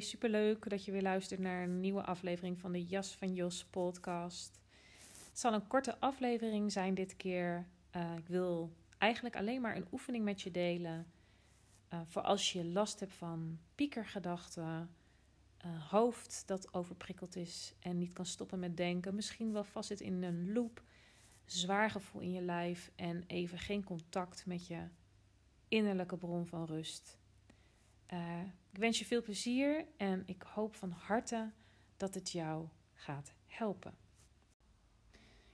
Superleuk dat je weer luistert naar een nieuwe aflevering van de Jas van Jos podcast. Het zal een korte aflevering zijn dit keer. Uh, ik wil eigenlijk alleen maar een oefening met je delen. Uh, voor als je last hebt van piekergedachten, uh, hoofd dat overprikkeld is en niet kan stoppen met denken, misschien wel vastzit in een loop, zwaar gevoel in je lijf en even geen contact met je innerlijke bron van rust. Uh, ik wens je veel plezier en ik hoop van harte dat het jou gaat helpen.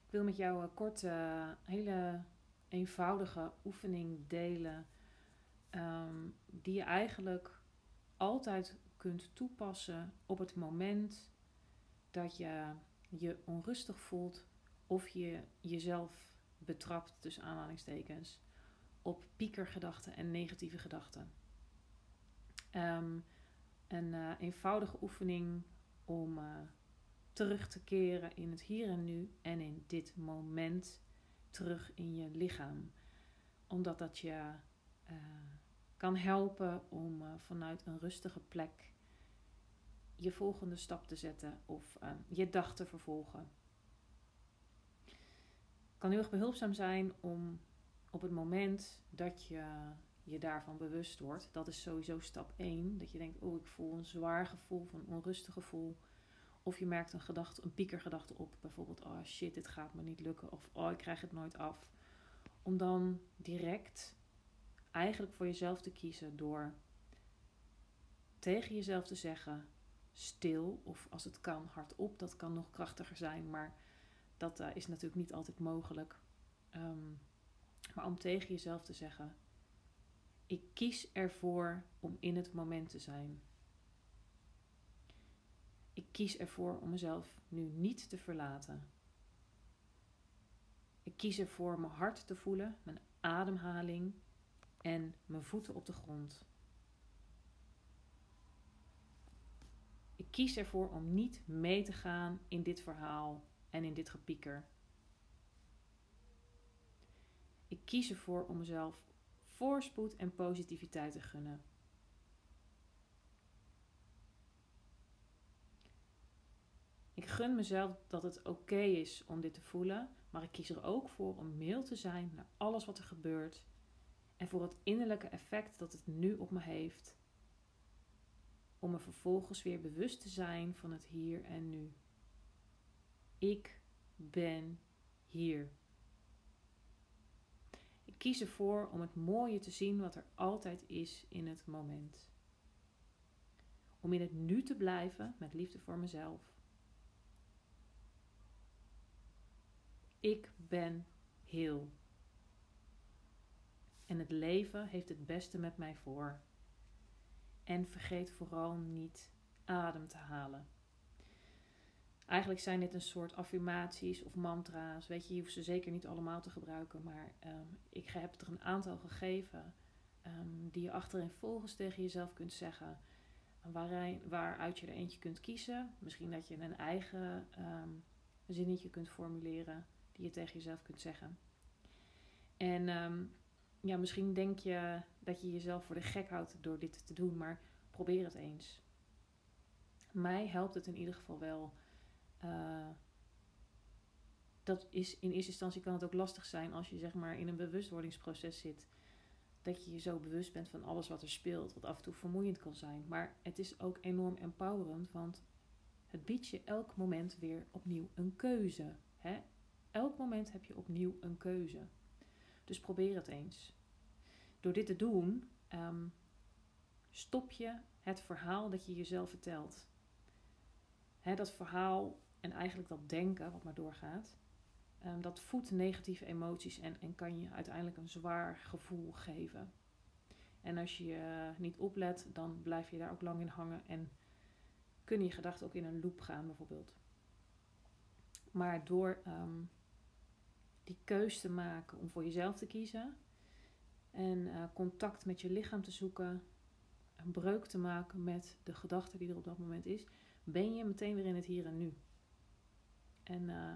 Ik wil met jou een korte, hele eenvoudige oefening delen. Um, die je eigenlijk altijd kunt toepassen op het moment dat je je onrustig voelt of je jezelf betrapt, tussen aanhalingstekens, op piekergedachten en negatieve gedachten. Um, een uh, eenvoudige oefening om uh, terug te keren in het hier en nu en in dit moment terug in je lichaam. Omdat dat je uh, kan helpen om vanuit een rustige plek je volgende stap te zetten of je dag te vervolgen. Het kan heel erg behulpzaam zijn om op het moment dat je je daarvan bewust wordt. Dat is sowieso stap 1. Dat je denkt, oh ik voel een zwaar gevoel, van een onrustig gevoel. Of je merkt een gedachte, een piekergedachte op. Bijvoorbeeld, oh shit, dit gaat me niet lukken. Of oh, ik krijg het nooit af. Om dan direct eigenlijk voor jezelf te kiezen door tegen jezelf te zeggen, stil. Of als het kan, hardop. Dat kan nog krachtiger zijn, maar dat uh, is natuurlijk niet altijd mogelijk. Um, maar om tegen jezelf te zeggen, ik kies ervoor om in het moment te zijn. Ik kies ervoor om mezelf nu niet te verlaten. Ik kies ervoor mijn hart te voelen, mijn ademhaling en mijn voeten op de grond. Ik kies ervoor om niet mee te gaan in dit verhaal en in dit gepieker. Ik kies ervoor om mezelf voorspoed en positiviteit te gunnen. Ik gun mezelf dat het oké is om dit te voelen, maar ik kies er ook voor om mild te zijn naar alles wat er gebeurt en voor het innerlijke effect dat het nu op me heeft. Om me vervolgens weer bewust te zijn van het hier en nu. Ik ben hier. Kies ervoor om het mooie te zien wat er altijd is in het moment. Om in het nu te blijven met liefde voor mezelf. Ik ben heel. En het leven heeft het beste met mij voor. En vergeet vooral niet adem te halen. Eigenlijk zijn dit een soort affirmaties of mantra's. Weet je, je hoeft ze zeker niet allemaal te gebruiken. Maar um, ik heb er een aantal gegeven um, die je achterin volgens tegen jezelf kunt zeggen. Waaruit je er eentje kunt kiezen. Misschien dat je een eigen um, zinnetje kunt formuleren die je tegen jezelf kunt zeggen. En ja, misschien denk je dat je jezelf voor de gek houdt door dit te doen. Maar probeer het eens. Mij helpt het in ieder geval wel uh, dat is in eerste instantie kan het ook lastig zijn als je zeg maar in een bewustwordingsproces zit. dat je je zo bewust bent van alles wat er speelt, wat af en toe vermoeiend kan zijn. Maar het is ook enorm empowerend, want het biedt je elk moment weer opnieuw een keuze. Hè? Elk moment heb je opnieuw een keuze. Dus probeer het eens. Door dit te doen, ehm, stop je het verhaal dat je jezelf vertelt. Hè, dat verhaal en eigenlijk dat denken wat maar doorgaat, um, dat voedt negatieve emoties en, en kan je uiteindelijk een zwaar gevoel geven. En als je uh, niet oplet, dan blijf je daar ook lang in hangen en kunnen je gedachten ook in een loop gaan, bijvoorbeeld. Maar door um, die keus te maken om voor jezelf te kiezen en uh, contact met je lichaam te zoeken, een breuk te maken met de gedachte die er op dat moment is, ben je meteen weer in het hier en nu. En uh,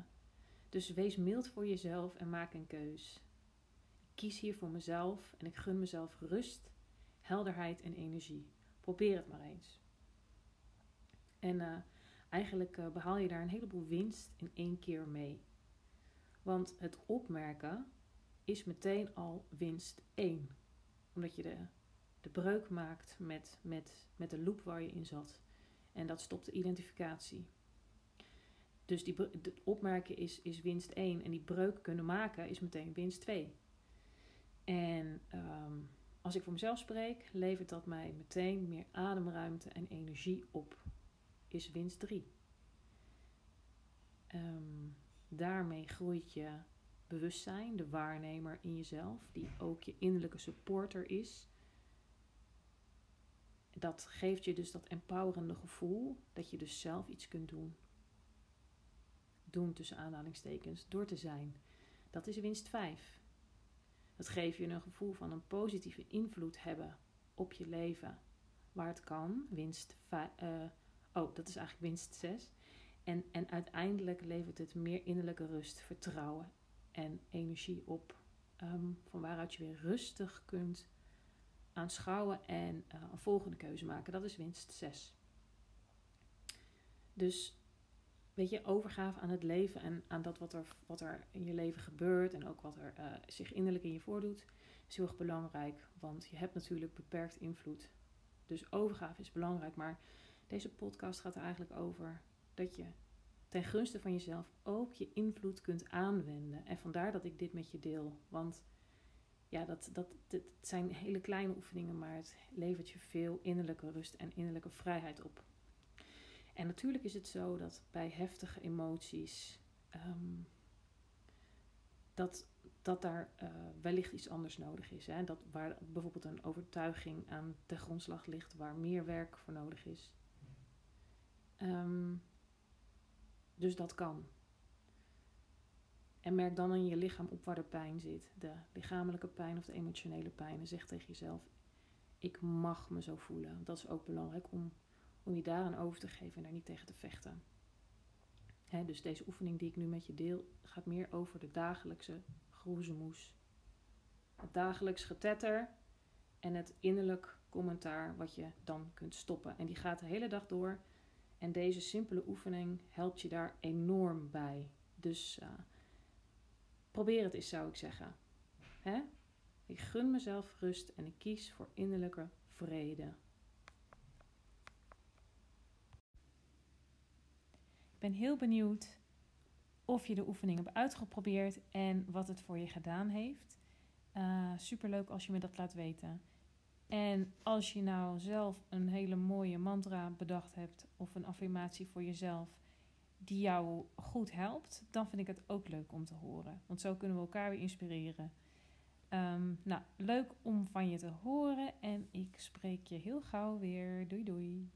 dus wees mild voor jezelf en maak een keus. Ik kies hier voor mezelf en ik gun mezelf rust, helderheid en energie. Probeer het maar eens. En uh, eigenlijk uh, behaal je daar een heleboel winst in één keer mee. Want het opmerken is meteen al winst 1. Omdat je de, de breuk maakt met, met, met de loop waar je in zat. En dat stopt de identificatie. Dus die, het opmerken is, is winst 1 en die breuk kunnen maken is meteen winst 2. En um, als ik voor mezelf spreek, levert dat mij meteen meer ademruimte en energie op. Is winst 3. Um, ehm, daarmee groeit je bewustzijn, de waarnemer in jezelf, die ook je innerlijke supporter is. Dat geeft je dus dat empowerende gevoel dat je dus zelf iets kunt doen doen tussen aanhalingstekens door te zijn. Dat is winst 5. Dat geeft je een gevoel van een positieve invloed hebben op je leven. Waar het kan, winst 5. Uh, eh, oh, dat is eigenlijk winst 6. En, en uiteindelijk levert het meer innerlijke rust, vertrouwen en energie op. Um, van waaruit je weer rustig kunt aanschouwen en uh, een volgende keuze maken. Dat is winst 6. Dus weet je, overgave aan het leven en aan dat wat er, wat er in je leven gebeurt en ook wat er uh, zich innerlijk in je voordoet, is heel erg belangrijk. Want je hebt natuurlijk beperkt invloed. Dus overgave is belangrijk. Maar deze podcast gaat er eigenlijk over dat je ten gunste van jezelf ook je invloed kunt aanwenden. En vandaar dat ik dit met je deel. Want ja, dat, dat, dat zijn hele kleine oefeningen, maar het levert je veel innerlijke rust en innerlijke vrijheid op. En natuurlijk is het zo dat bij heftige emoties um, dat, dat daar uh, wellicht iets anders nodig is. Hè? Dat waar bijvoorbeeld een overtuiging aan de grondslag ligt waar meer werk voor nodig is. Um, dus dat kan. En merk dan in je lichaam op waar de pijn zit. De lichamelijke pijn of de emotionele pijn. En zeg tegen jezelf: Ik mag me zo voelen. Dat is ook belangrijk om om je daaraan over te geven en daar niet tegen te vechten. dus deze oefening die ik nu met je deel gaat meer over de dagelijkse groezemoes. Het dagelijks getetter en het innerlijk commentaar wat je dan kunt stoppen. En die gaat de hele dag door. En deze simpele oefening helpt je daar enorm bij. Dus uh, probeer het eens, zou ik zeggen. Ik gun mezelf rust en ik kies voor innerlijke vrede. Ben heel benieuwd of je de oefening hebt uitgeprobeerd en wat het voor je gedaan heeft. Uh, superleuk als je me dat laat weten. En als je nou zelf een hele mooie mantra bedacht hebt of een affirmatie voor jezelf die jou goed helpt, dan vind ik het ook leuk om te horen. Want zo kunnen we elkaar weer inspireren. Um, nou, leuk om van je te horen en ik spreek je heel gauw weer. Doei doei.